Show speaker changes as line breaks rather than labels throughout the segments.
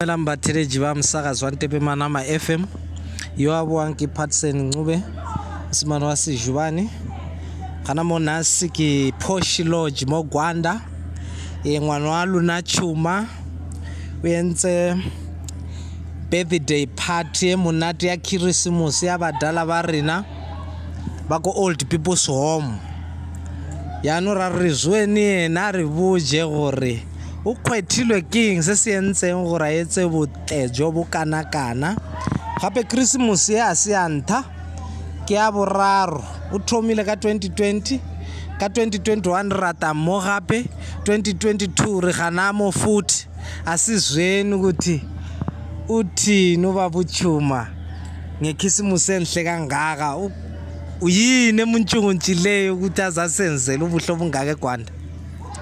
Dumelang batheletši ba mosakazi wa ntepe manama fm yo a boang ke patson ncube mosimane wa sejubane gana mo nase ke posh lodge mo gwanda. E ngwana wa lona chuma o entse birthday party e monate ya christmas ya badala ba rena ba ko old people's home. Yaanong ra re zweni yena a re boje gore o kgwethilwe keng se se entseng gore a etse botle jo bo kana-kana? Gape christmas e a se ya ntha ke ya boraro. O thomile ka 2020 ka 2021 re rata mo gape 2022 re gana mo futhi. Asizweni ukuthi uthini ubaba ngekhisimusi enhle kangaka? Uyini emuntshukuntshileyo ukuthi azasenzele ubuhle obungaka egwanda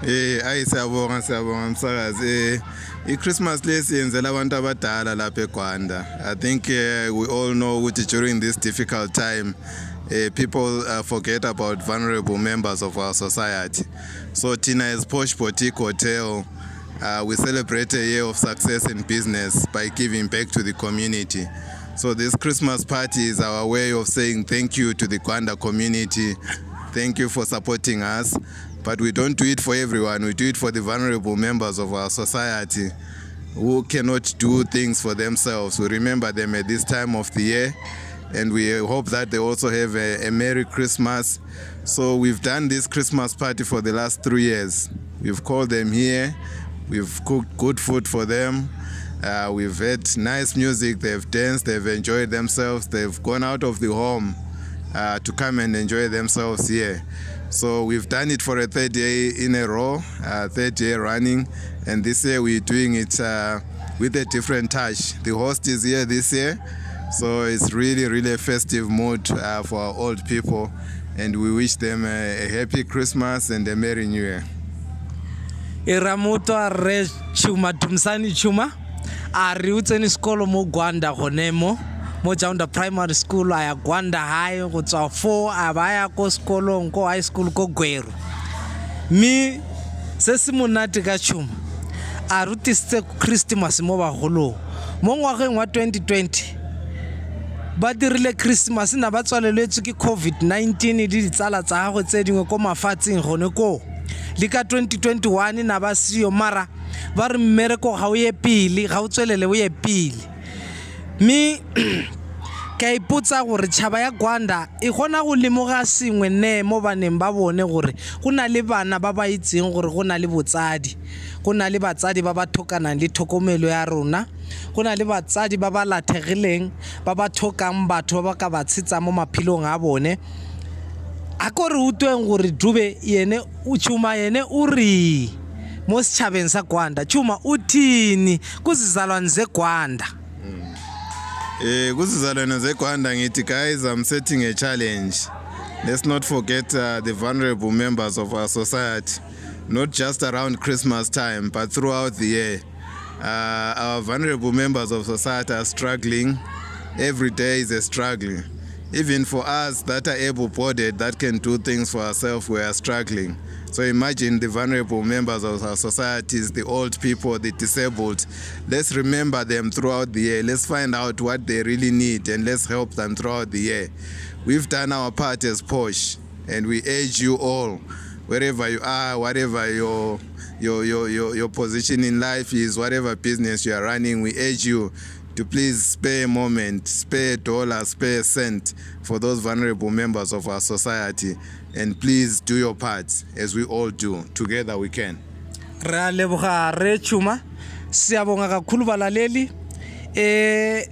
Eh ayi siyabonga siyabonga msakazi. Eh iChristmas lesiyenzela abantu abadala lapha eGwanda. I think uh, we all know ukuthi during this difficult time uh, people uh, forget about vulnerable members of our society. So Tina Posh Boutique Hotel uh, we celebrate a year of success in business by giving back to the community. So this Christmas party is our way of saying thank you to the Gwanda community. Thank you for supporting us. But we don't do it for everyone. We do it for the vulnerable members of our society who cannot do things for themselves. We remember them at this time of the year. And we hope that they also have a, a Merry Christmas. So we've done this Christmas party for the last three years. We've called them here. We've cooked good food for them. Uh, we've had nice music. They've danced. They've enjoyed themselves. They've gone out of the home uh, to come and enjoy themselves here. So we've done it for a third year in a row, uh, third year running, and this year we're doing it uh, with a different touch. The host is here this year, so it's really, really a festive mood uh, for our old people, and we wish them a, a happy Christmas and a Merry New Year.
e ra motho a rre chuma dumsani chuma. A re o tsene sekolo mo gwanda gone mo jaunda primary school a ya gwanda high go tswa four a ba ya ko sekolong ko high school ko gweru. Mme se se monate ka tšhuma a rutisitse christmas mo bagolong. Mo ngwageng wa 2020 ba dirile christmas na ba tswaleletswe ke covid-19 le ditsala tsa gagwe tse dingwe ko mafatsheng gone koo le ka 2021 na ba seyo mara ba re mmereko ga o ye pele ga o tswelele o ye pele mme ka ipotsa gore tšhaba ya gwanda e kgona go lemoga sengwe ne mo baneng ba bone gore go na le bana ba ba itseng gore go na le botsadi. Go na le batsadi ba ba thokanang le tlhokomelo ya rona. Go na le batsadi ba ba lathegileng ba ba thokang batho ba ba ka ba tshetsa mo maphelong a bone. A ko re utlweng gore dube yene tšhuma yene o re mo setšhabeng sa gwanda tšhuma o thini? Kuzizalwane zegwanda
Eh zeGwanda ngithi guys I'm setting a challenge. Let's not forget uh, the vulnerable members of our society not just around Christmas time but throughout the year. Uh, our vulnerable members of society are struggling. Every day is a struggle. Even for us that are able-bodied that can do things for ourselves we are struggling. So imagine the vulnerable members of our societies, the old people, the disabled. Let's remember them throughout the year. Let's find out what they really need and let's help them throughout the year. We've done our part as Posh and we urge you all, wherever you are, whatever your your, your, your, your position in life is, whatever business you are running, we urge you to please spare a moment, spare a dollar, spare a cent for those vulnerable members of our society. And please do your part as we all do. Together we can.
re a leboga re tšhuma siyabonga kakhulu balaleli eh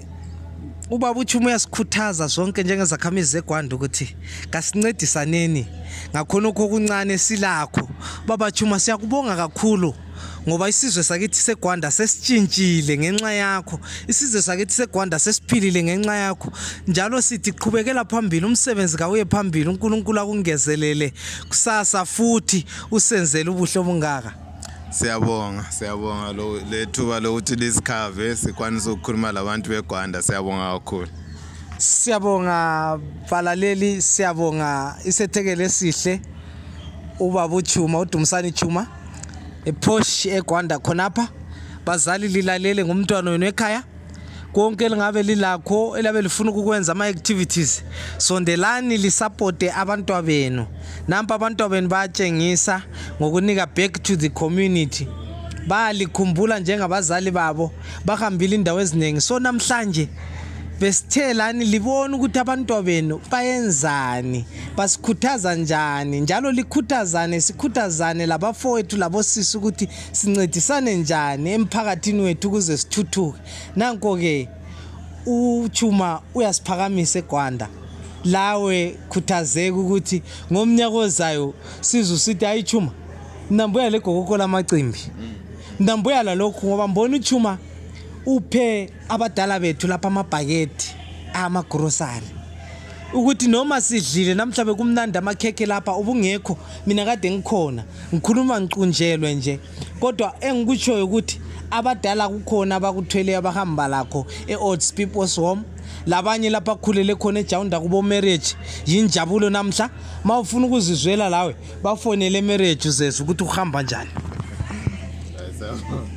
ubaba uchumo uyasikhuthaza zonke njengezakhamizi zegwanda ukuthi kasincedisaneni ngakhonokho okuncane silakho baba chuma siyakubonga kakhulu ngoba isizwe sakithi segwanda sesitshintshile ngenxa yakho. Isizwe sakithi segwanda sesiphilile ngenxa yakho. Njalo sithi qhubekela phambili umsebenzi kawuye phambili unkulunkulu akungezelele kusasa futhi usenzele ubuhle obungaka.
Siyabonga, siyabonga lo lethuba lokuthi lisikhave sikwanisa ukukhuluma labantu beGwanda siyabonga kakhulu.
siyabonga balaleli siyabonga isethekelo esihle. Ubaba uchuma udumisani chuma ephosh egwanda khonapha. Bazali lilalele ngumntwana wenu ekhaya. Konke lingabe lilakho elabe lifuna ukukwenza ama-activities. Sondelani lisapote abantwa benu nampa abantwa benu bayatshengisa ngokunika back to the community. Bayalikhumbula njengabazali babo bahambile indawo eziningi so namhlanje besithelani libona ukuthi abantwa benu bayenzani basikhuthaza njani njalo likhuthazane sikhuthazane labafowethu labosisi ukuthi sincedisane njani emphakathini wethu ukuze sithuthuke. Nanko-ke uchuma uyasiphakamisa egwanda. Lawe khuthazeka ukuthi ngomnyaka ozayo sizwe sithi hayi chuma nambuya legokoko lamacimbi. Nambuya lalokhu ngoba mbona uchuma uphe abadala bethu lapha amabhaketi amagrosari ukuthi noma sidlile namhlanje kumnandi amakhekhe lapha ubungekho mina kade ngikhona ngikhuluma ngiqunjelwe nje kodwa engikutshoyo ukuthi abadala kukhona abakuthweleyo abahamba lakho e-ods people's home labanye lapha akhulele khona ejawunda kubo marriage yinjabulo namhla ma ufuna ukuzizwela lawe bafonele marriage uzezwa ukuthi uhamba njani
Siyabonga. Siyabonga.